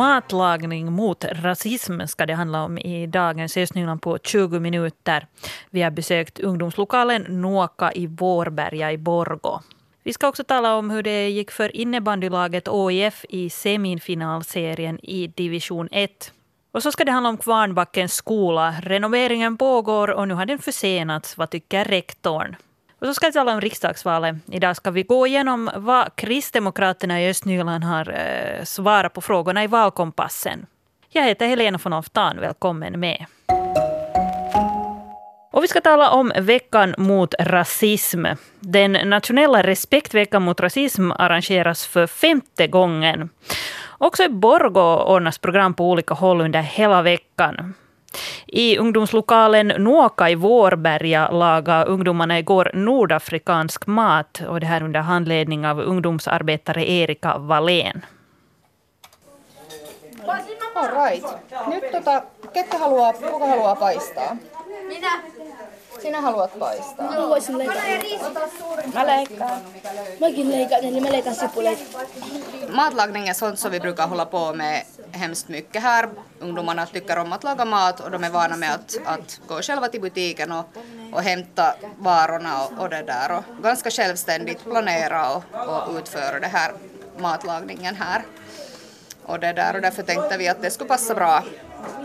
Matlagning mot rasism ska det handla om i dagens Östnyland på 20 minuter. Vi har besökt ungdomslokalen Nåka i Vårberga i Borgo. Vi ska också tala om hur det gick för innebandylaget OIF i semifinalserien i division 1. Och så ska det handla om Kvarnbackens skola. Renoveringen pågår och nu har den försenats. Vad tycker rektorn? Och så ska vi tala om riksdagsvalet. Idag ska vi gå igenom vad Kristdemokraterna i Östnyland har eh, svarat på frågorna i valkompassen. Jag heter Helena von Oftan. Välkommen med. Och vi ska tala om veckan mot rasism. Den nationella respektveckan mot rasism arrangeras för femte gången. Också i Borgå ordnas program på olika håll under hela veckan. I ungdomslokalen Nuoka i Vårberga lagade ungdomarna igår nordafrikansk mat och det här under handledning av ungdomsarbetare Erika Wallén. All right. Nyt tota, ketkä haluaa, kuka haluaa paistaa? Minä. Sinä haluat paistaa. Mä voisin leikata. Mä leikkaan. Mäkin leikan, eli mä leikan sipuleita. Matlagning är sånt som vi brukar hålla på med hemskt mycket här. Ungdomarna tycker om att laga mat och de är vana med att, att gå själva till butiken och, och hämta varorna och, och det där och ganska självständigt planera och, och utföra det här matlagningen här. Och, det där, och därför tänkte vi att det skulle passa bra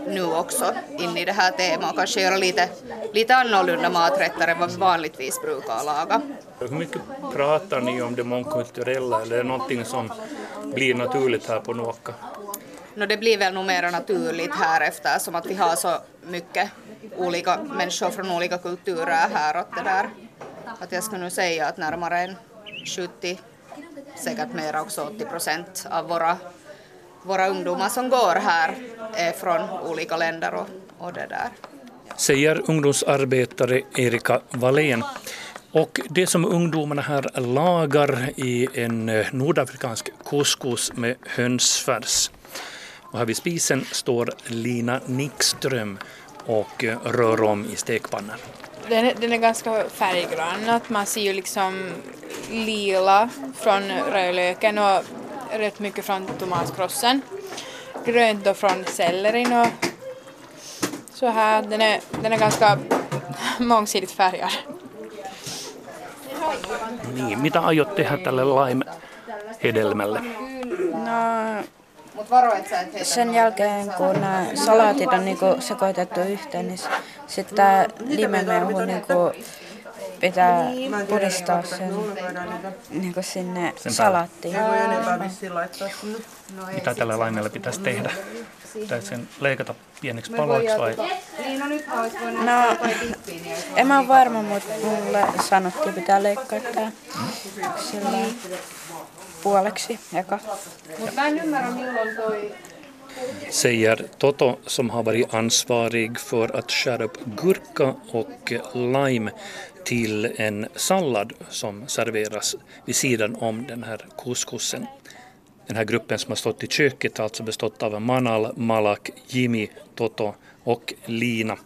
nu också in i det här temat och kanske göra lite, lite annorlunda maträtter än vad vi vanligtvis brukar laga. Hur mycket pratar ni om det mångkulturella eller är det någonting som blir naturligt här på Nuoka? No, det blir väl nog mer naturligt här eftersom att vi har så mycket olika människor från olika kulturer här. Och det där. Att jag skulle nu säga att närmare en 70, säkert mer också 80 procent av våra, våra ungdomar som går här är från olika länder och, och det där. Säger ungdomsarbetare Erika Wallén. Och det som ungdomarna här lagar i en eh, nordafrikansk couscous med hönsfärs. Och här vid spisen står Lina Nickström och eh, rör om i stekpannan. Den, är- den är ganska färggrann, att man ser ju liksom lila från rödlöken och rätt mycket från tomatkrossen. Grönt då från sellerin och så här. Den är, den är ganska mångsidigt färgad. Niin, mitä aiot tehdä tälle lime-hedelmälle? No, Mut varo, et sä et heitä sen jälkeen kun nämä salaatit on niinku sekoitettu yhteen, niin sitten tämä limemehu niinku pitää puristaa sen niinku sinne Sen salaattiin. Mitä tällä laimella pitäisi tehdä? Pitäisi sen leikata pieniksi paloiksi vai? No, en mä ole varma, mutta mulle sanottiin, pitää leikkaa tää sillä puoleksi eka. Mut mä en ymmärrä milloin toi säger Toto som har varit ansvarig för att skära upp gurka och lime till en sallad som serveras vid sidan om den här couscousen. Den här gruppen som har stått i köket har alltså bestått av Manal, Malak, Jimmy, Toto och Lina.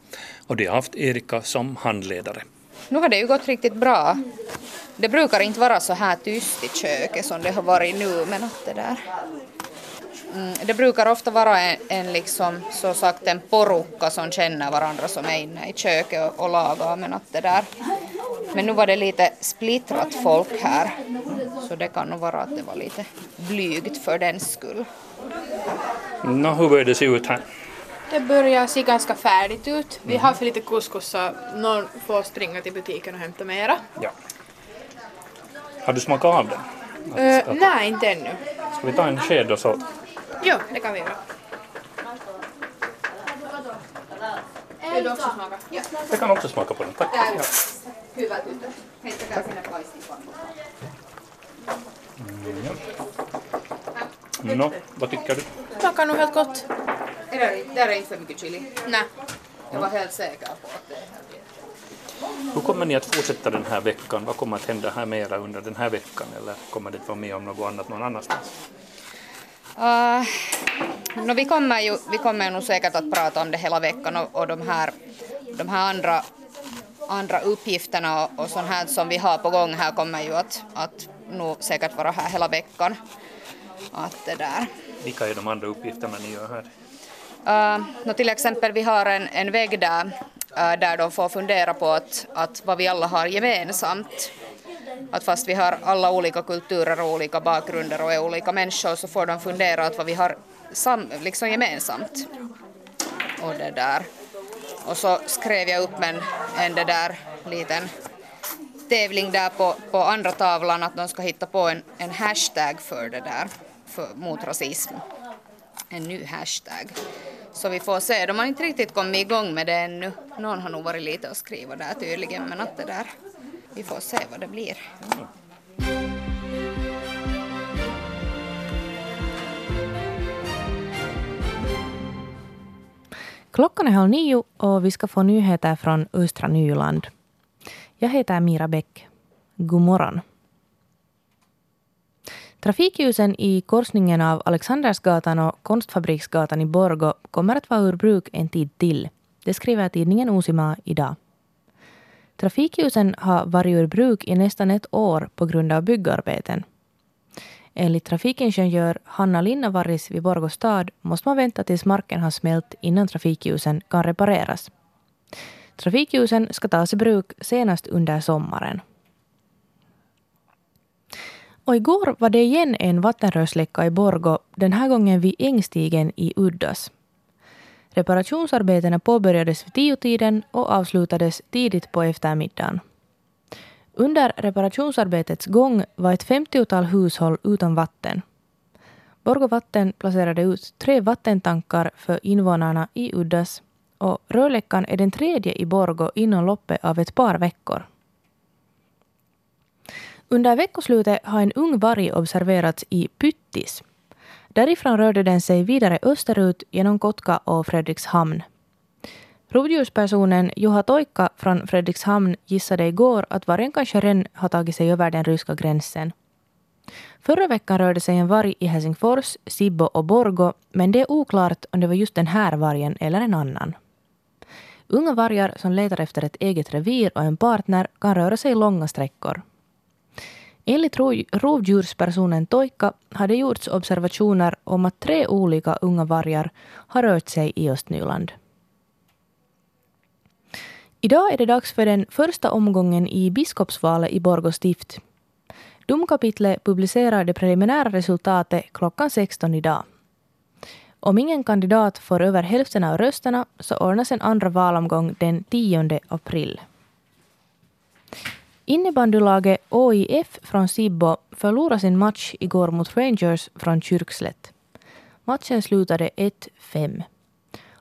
Och de har haft Erika som handledare. Nu har det ju gått riktigt bra. Det brukar inte vara så här tyst i köket som det har varit nu, men att det där... Mm, det brukar ofta vara en, en liksom, så sagt en porukka som känner varandra som är inne i köket och, och lagar, men att det där... Men nu var det lite splittrat folk här, så det kan nog vara att det var lite blygt för den skull. Nå, hur börjar det se ut här? Det börjar se ganska färdigt ut. Vi har för lite couscous så någon får springa till butiken och hämta mera. Ja. Har du smakat av den? Uh, nej, inte ännu. Ska vi ta en sked och så? Jo, det kan vi göra. Vill du också smaka? Ja. Jag kan också smaka på den, tack. Ja. Hyvä tyttö. Heittäkää sinne paistipannu. Nå, vad tycker du? Smakar nog helt gott. Är det, där är inte för mycket chili. Nej. Jag var helt säker på att det är Hur kommer ni att fortsätta den här veckan? Vad kommer att hända här mera under den här veckan? Eller kommer det att vara med om något annat någon annanstans? Uh, no, vi, kommer ju, vi kommer nog säkert att prata om det hela veckan och, och de här, de här andra, andra uppgifterna och, och sånt här som vi har på gång här kommer ju att, att nog säkert vara här hela veckan. Att det där. Vilka är de andra uppgifterna ni gör här? Uh, till exempel vi har en, en vägg där, uh, där de får fundera på att, att vad vi alla har gemensamt. Att fast vi har alla olika kulturer och olika bakgrunder och är olika människor så får de fundera att vad vi har sam, liksom gemensamt. Och det där. Och så skrev jag upp en, en det där liten tävling där på, på andra tavlan att de ska hitta på en, en hashtag för det där, för, mot rasism. En ny hashtag. Så vi får se, de har inte riktigt kommit igång med det ännu. Någon har nog varit lite och skriva där tydligen, men att det där, vi får se vad det blir. Klockan är halv nio och vi ska få nyheter från östra Nyland. Jag heter Mira Bäck. God morgon. Trafikljusen i korsningen av Alexandersgatan och Konstfabriksgatan i Borgo kommer att vara ur bruk en tid till. Det skriver tidningen Uusimaa idag. Trafikljusen har varit ur bruk i nästan ett år på grund av byggarbeten. Enligt trafikingenjör Hanna Linnavaris vid Borgå stad måste man vänta tills marken har smält innan trafikljusen kan repareras. Trafikljusen ska tas i bruk senast under sommaren. Och igår var det igen en vattenrörsläcka i Borgo, den här gången vid Ängstigen i Uddas. Reparationsarbetena påbörjades vid tiotiden och avslutades tidigt på eftermiddagen. Under reparationsarbetets gång var ett femtiotal hushåll utan vatten. Borgå Vatten placerade ut tre vattentankar för invånarna i Uddas och rörläckan är den tredje i Borgå inom loppet av ett par veckor. Under veckoslutet har en ung varg observerats i Pyttis. Därifrån rörde den sig vidare österut genom Kotka och Fredrikshamn. Rovdjurspersonen Juha Toikka från Fredrikshamn gissade igår att vargen kanske redan har tagit sig över den ryska gränsen. Förra veckan rörde sig en varg i Helsingfors, Sibbo och Borgo, men det är oklart om det var just den här vargen eller en annan. Unga vargar som letar efter ett eget revir och en partner kan röra sig långa sträckor. Enligt rovdjurspersonen Toikka har det gjorts observationer om att tre olika unga vargar har rört sig i Östnyland. Idag är det dags för den första omgången i biskopsvalet i Borgå stift. Domkapitlet publicerar det preliminära resultatet klockan 16 idag. Om ingen kandidat får över hälften av rösterna så ordnas en andra valomgång den 10 april. Innebandylaget OIF från Sibbo förlorade sin match igår mot Rangers från Kyrkslätt. Matchen slutade 1-5.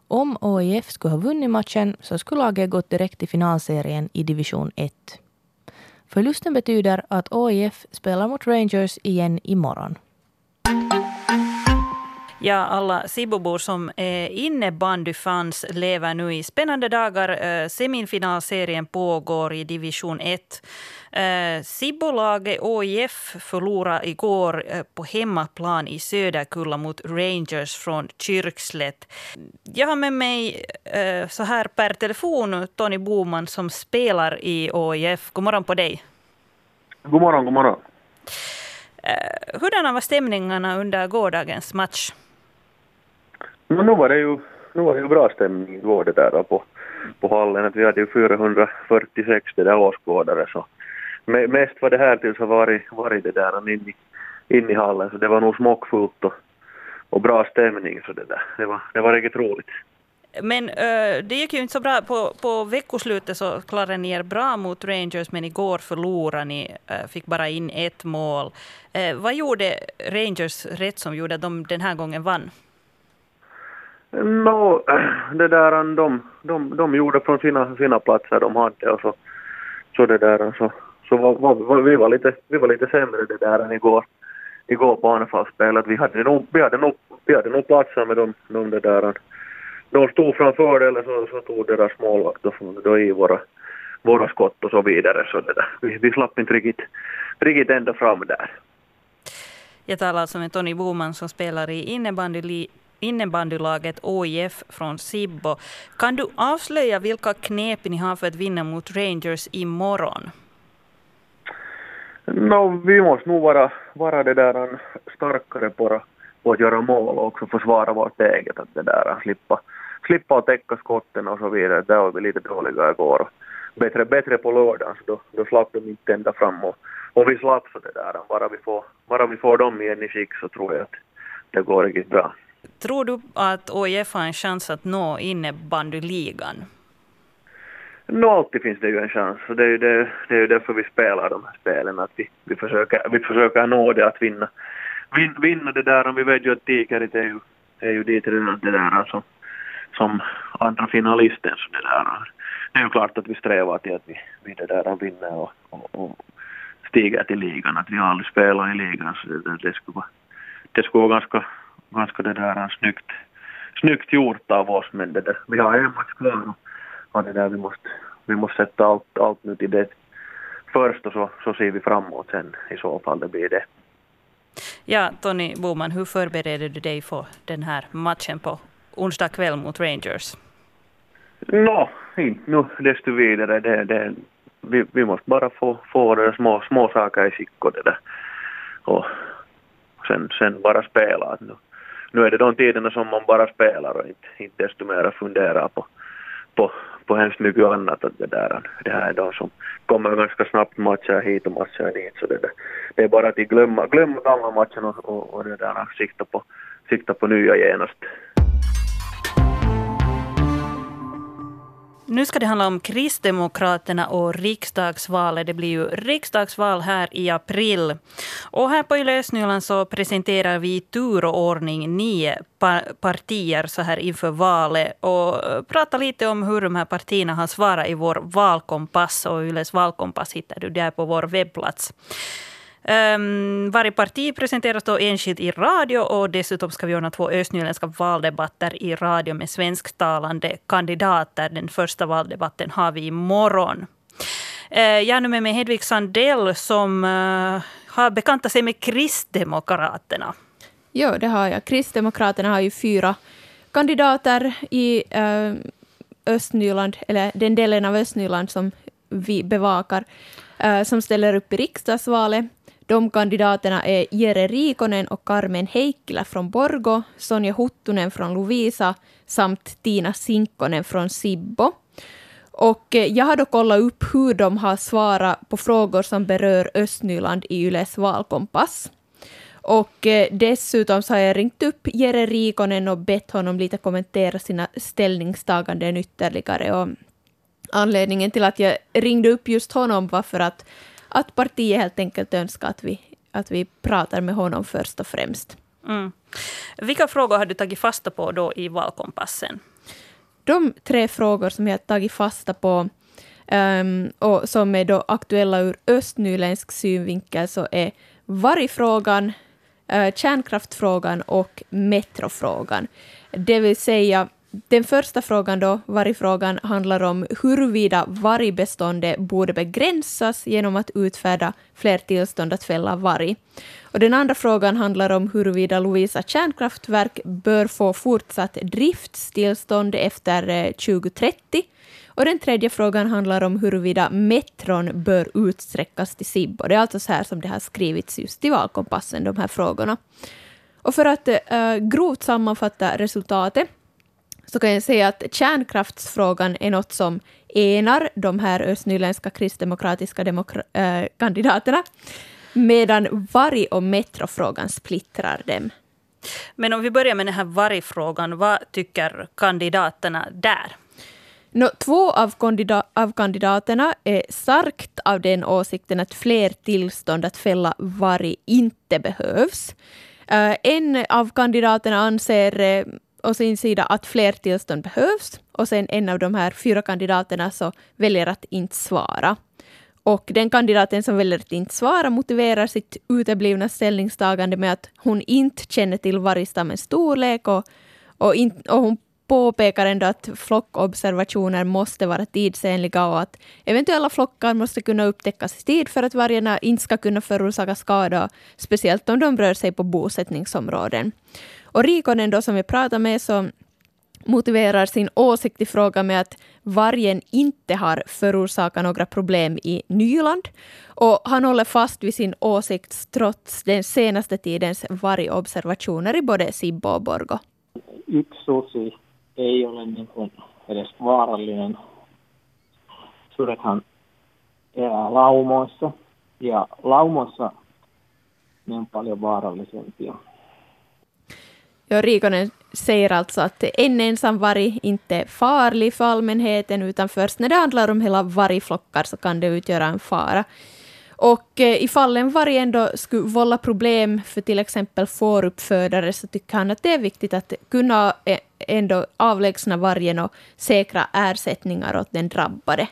Om OIF skulle ha vunnit matchen så skulle laget gått direkt till finalserien i division 1. Förlusten betyder att OIF spelar mot Rangers igen imorgon. Ja, alla Sibobor som är innebandyfans lever nu i spännande dagar. Eh, semifinalserien pågår i division 1. Eh, Sibolaget OIF förlorade igår eh, på hemmaplan i Söderkulla mot Rangers från Kyrkslätt. Jag har med mig så här per telefon Tony Boman som spelar i OIF. God morgon på dig. God morgon, god morgon. Hurdana var stämningarna under gårdagens match? Men nu var det ju, nu var det ju bra stämning igår det där då på, på hallen. Att vi hade ju 446 det där åskådare så mest var det här tills har varit, varit det där in i, in i hallen så det var nog smockfullt och, och bra stämning så det där. Det var, det var riktigt roligt. Men uh, det gick ju inte så bra. På, på veckoslutet så klarade ni er bra mot Rangers, men igår förlorade ni, uh, fick bara in ett mål. Uh, vad gjorde Rangers rätt som gjorde att de den här gången vann? No, det där, äh, de, de, de gjorde från sina, sina platser de hade och så, så det där, så, så var, var, vi, var lite, vi var lite sämre det där än igår, igår på anfallsspelet. Vi hade nog, vi hade nog, vi hade nog platser med de, de det där, de stod framför eller så, så tog deras målvakt då, då i våra, våra skott och så vidare. Så det där. Vi, vi slapp inte riktigt, riktigt ända fram där. Jag talar alltså med Tony Boman som spelar i innebandy innebandylaget OIF från Sibbo. Kan du avslöja vilka knep ni har för att vinna mot Rangers imorgon? No, vi måste nog vara, vara det där starkare på, på att göra mål och också försvara vårt eget. Att det där, slippa, slippa att täcka skotten och så vidare. Där var vi lite dåliga igår. Bättre, bättre på lördagen så då, då slapp de inte ända fram och, och vi slapp så det där. Bara vi, får, bara vi får dem igen i skick så tror jag att det går riktigt bra. Tror du att OIF har en chans att nå innebandyligan? Nå, alltid finns det ju en chans. Det är ju det, det är ju därför vi spelar de här spelen, att vi, vi, försöker, vi försöker nå det att vinna, vin, vinna det där. Om vi vet ju att Tikerit är ju, är ju dit redan det där alltså, som andra finalisten. Så det, där. det är ju klart att vi strävar till att vi, vi det där vinner och, och, och stiger till ligan. Att vi har aldrig spelat i ligan så det, det, skulle vara, det skulle vara ganska, ganska det där snyggt, snyggt gjort av oss. Men det där, vi har en match kvar och det där vi måste, vi måste sätta allt, allt nu till det först och så, så ser vi framåt sen i så fall det blir det. Ja, Tony Boman, hur förbereder du dig för den här matchen på onsdag kväll mot Rangers? Nå, no, inte nu desto vidare. Det, det, vi, vi måste bara få, få det små, små saker i skick och det där. Och sen, sen bara spela. Nu, nu är det de tiderna som man bara spelar och inte, inte desto mer funderar på, på, på hemskt mycket annat. Att det, där, det här är de som kommer ganska snabbt matcher hit och matcher dit. Så det, det, det är bara att glömma, glömma gamla matchen och, och, och det där, sikta, på, sikta på nya genast. Nu ska det handla om Kristdemokraterna och riksdagsvalet. Det blir ju riksdagsval här i april. Och här på Yle Östnyland så presenterar vi i tur och ordning nio partier så här inför valet och pratar lite om hur de här partierna har svarat i vår valkompass. Och Yles valkompass hittar du där på vår webbplats. Um, varje parti presenteras då enskilt i radio och dessutom ska vi ordna två östnyländska valdebatter i radio med svensktalande kandidater. Den första valdebatten har vi imorgon. Uh, jag är nu med mig Hedvig Sandell som uh, har bekantat sig med Kristdemokraterna. Ja, det har jag. Kristdemokraterna har ju fyra kandidater i uh, Östnyland, eller den delen av Östnyland som vi bevakar, eh, som ställer upp i riksdagsvalet. De kandidaterna är Jere Rikonen och Carmen Heikkilä från Borgo, Sonja Huttunen från Lovisa samt Tina Sinkkonen från Sibbo. Och eh, jag har då kollat upp hur de har svarat på frågor som berör Östnyland i Yles valkompass. Och eh, dessutom så har jag ringt upp Jere Rikonen och bett honom lite kommentera sina ställningstaganden ytterligare. Och anledningen till att jag ringde upp just honom var för att att partiet helt enkelt önskar att vi, att vi pratar med honom först och främst. Mm. Vilka frågor har du tagit fasta på då i valkompassen? De tre frågor som jag har tagit fasta på um, och som är då aktuella ur östnyländsk synvinkel så är vargfrågan, uh, kärnkraftfrågan och metrofrågan. Det vill säga den första frågan då, vargfrågan, handlar om huruvida vargbeståndet borde begränsas genom att utfärda fler tillstånd att fälla varg. Och den andra frågan handlar om huruvida Lovisa kärnkraftverk bör få fortsatt driftstillstånd efter eh, 2030. Och den tredje frågan handlar om huruvida metron bör utsträckas till Sibbo. Det är alltså så här som det har skrivits just i valkompassen, de här frågorna. Och för att äh, grovt sammanfatta resultatet så kan jag säga att kärnkraftsfrågan är något som enar de här östnyländska kristdemokratiska äh, kandidaterna, medan varg och metrofrågan splittrar dem. Men om vi börjar med den här vargfrågan, vad tycker kandidaterna där? No, två av, kandida av kandidaterna är starkt av den åsikten att fler tillstånd att fälla varg inte behövs. Uh, en av kandidaterna anser uh, å sin sida att fler tillstånd behövs och sen en av de här fyra kandidaterna så väljer att inte svara. Och den kandidaten som väljer att inte svara motiverar sitt uteblivna ställningstagande med att hon inte känner till vargstammens storlek och, och, in, och hon påpekar ändå att flockobservationer måste vara tidsenliga och att eventuella flockar måste kunna upptäckas i tid för att vargarna inte ska kunna förorsaka skada, speciellt om de rör sig på bosättningsområden. Och Rikonen då som vi pratade med så motiverar sin åsikt i frågan med att vargen inte har förorsakat några problem i Nyland. Och han håller fast vid sin åsikt trots den senaste tidens vargobservationer i både Sibbo och Borgo. Yksi susi ei ole niin kuin edes vaarallinen. Surethan elää laumoissa ja laumoissa ne on paljon vaarallisempia. Ja, Rikonen säger alltså att en ensam varg inte är farlig för allmänheten, utan först när det handlar om hela vargflockar så kan det utgöra en fara. Och eh, ifall en varg ändå skulle vålla problem för till exempel fåruppfödare så tycker han att det är viktigt att kunna eh, ändå avlägsna vargen och säkra ersättningar åt den drabbade.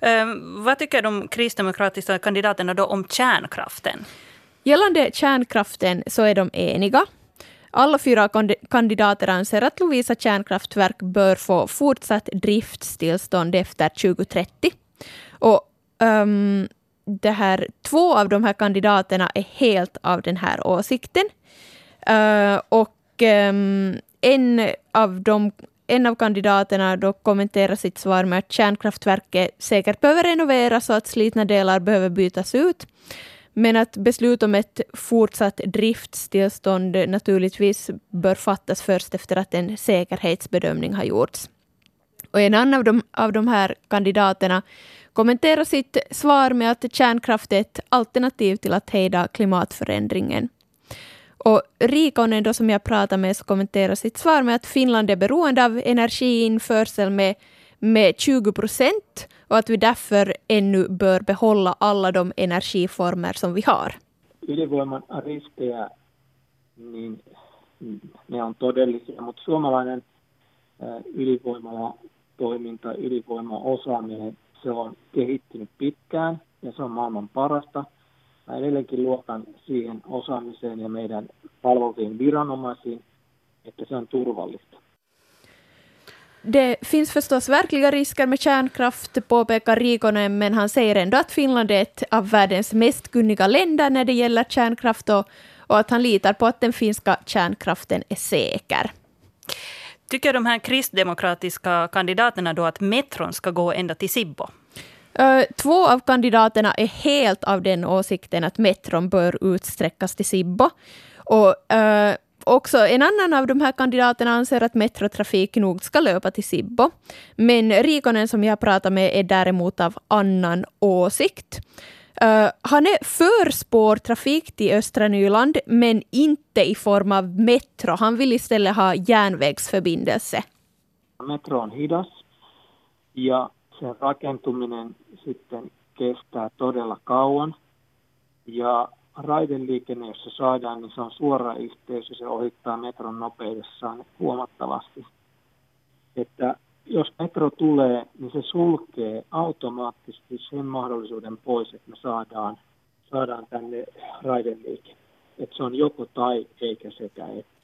Um, vad tycker de kristdemokratiska kandidaterna då om kärnkraften? Gällande kärnkraften så är de eniga. Alla fyra kandidater anser att Lovisa kärnkraftverk bör få fortsatt driftstillstånd efter 2030. Och um, det här, två av de här kandidaterna är helt av den här åsikten. Uh, och um, en av de en av kandidaterna då kommenterar sitt svar med att kärnkraftverket säkert behöver renoveras och att slitna delar behöver bytas ut. Men att beslut om ett fortsatt driftstillstånd naturligtvis bör fattas först efter att en säkerhetsbedömning har gjorts. Och en annan av de, av de här kandidaterna kommenterar sitt svar med att kärnkraft är ett alternativ till att hejda klimatförändringen. Och Rikonen då som jag pratade med så kommenterar sitt svar med att Finland är beroende av energiinförsel med, med 20 procent och att vi därför ännu bör behålla alla de energiformer som vi har. Ydinvoiman riskejä, niin ne on todellisia, mutta suomalainen eh, ydinvoimala toiminta, ydinvoimaosaaminen, se on kehittynyt pitkään ja se on maailman parasta. Mä edelleenkin luotan siihen osaamiseen ja meidän palveluihin viranomaisiin, että se on turvallista. Det finns förstås verkliga risker med kärnkraft, påpekar Rikonen, men han säger ändå att Finland är ett av världens mest kunniga länder när det gäller kärnkraft och, och att han litar på att den finska kärnkraften är säker. Tycker de här kristdemokratiska kandidaterna då att metron ska gå ända till Sibbo? Två av kandidaterna är helt av den åsikten att metron bör utsträckas till Sibbo. Och, uh, också en annan av de här kandidaterna anser att metrotrafik nog ska löpa till Sibbo. Men Rikonen som jag pratar med är däremot av annan åsikt. Uh, han är för spårtrafik till östra Nyland, men inte i form av metro. Han vill istället ha järnvägsförbindelse. Metro on hidas ja sen rakentuminen sitten kestää todella kauan. Ja raideliikenne, jos se saadaan, niin se on suora yhteys ja se ohittaa metron nopeudessaan huomattavasti. Että jos metro tulee, niin se sulkee automaattisesti sen mahdollisuuden pois, että me saadaan, saadaan tänne raideliikenne. Että se on joko tai eikä sekä että.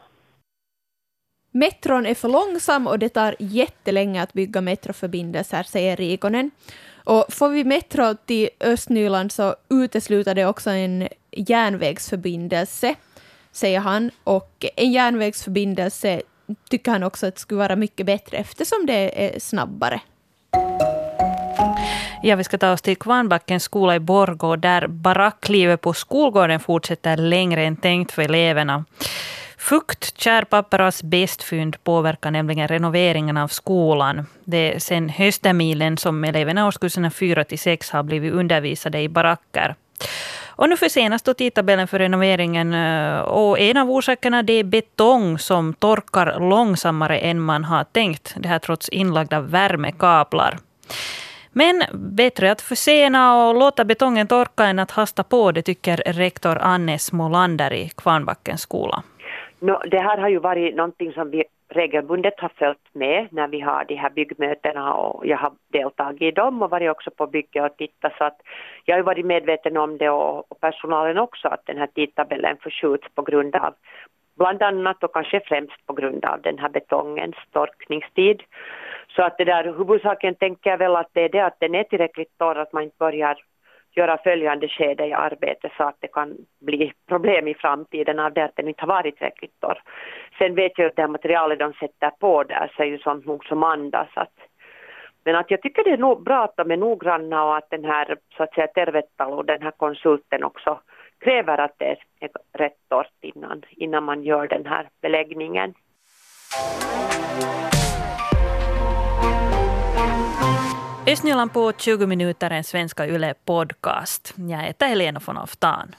Metron är för långsam och det tar jättelänge att bygga metroförbindelser, säger Rikonen. Och får vi metro till Östnyland så utesluter det också en järnvägsförbindelse, säger han. Och en järnvägsförbindelse tycker han också att skulle vara mycket bättre eftersom det är snabbare. Ja, vi ska ta oss till Kvarnbackens skola i Borgå där baracklivet på skolgården fortsätter längre än tänkt för eleverna. Fukt, kärpapper och asbestfynd påverkar nämligen renoveringen av skolan. Det är sedan höstterminen som eleverna i årskurserna 4 till 6 har blivit undervisade i baracker. Och nu försenas då tidtabellen för renoveringen. Eh, och en av orsakerna är betong som torkar långsammare än man har tänkt. Det här trots inlagda värmekablar. Men bättre att försena och låta betongen torka än att hasta på, det tycker rektor Anne Smolander i Kvarnbackens skola. No, det här har ju varit någonting som vi regelbundet har följt med när vi har de här byggmötena och jag har deltagit i dem och varit också på bygge och tittat så att jag har varit medveten om det och, och personalen också att den här tidtabellen förskjuts på grund av bland annat och kanske främst på grund av den här betongens torkningstid. Så att det där huvudsaken tänker jag väl att det är det att den är tillräckligt torr att man inte börjar göra följande skede i arbetet så att det kan bli problem i framtiden av det att den inte har varit tillräckligt torr. Sen vet jag att det här materialet de sätter på där så är ju sånt nog som andas. Att, men att jag tycker det är nog bra att de är noggranna och att den här så att säga Tervettalo, den här konsulten också kräver att det är rätt torrt innan, innan man gör den här beläggningen. Östnyland på 20 minuter, en svenska Yle podcast. Jag heter Helena von Oftan.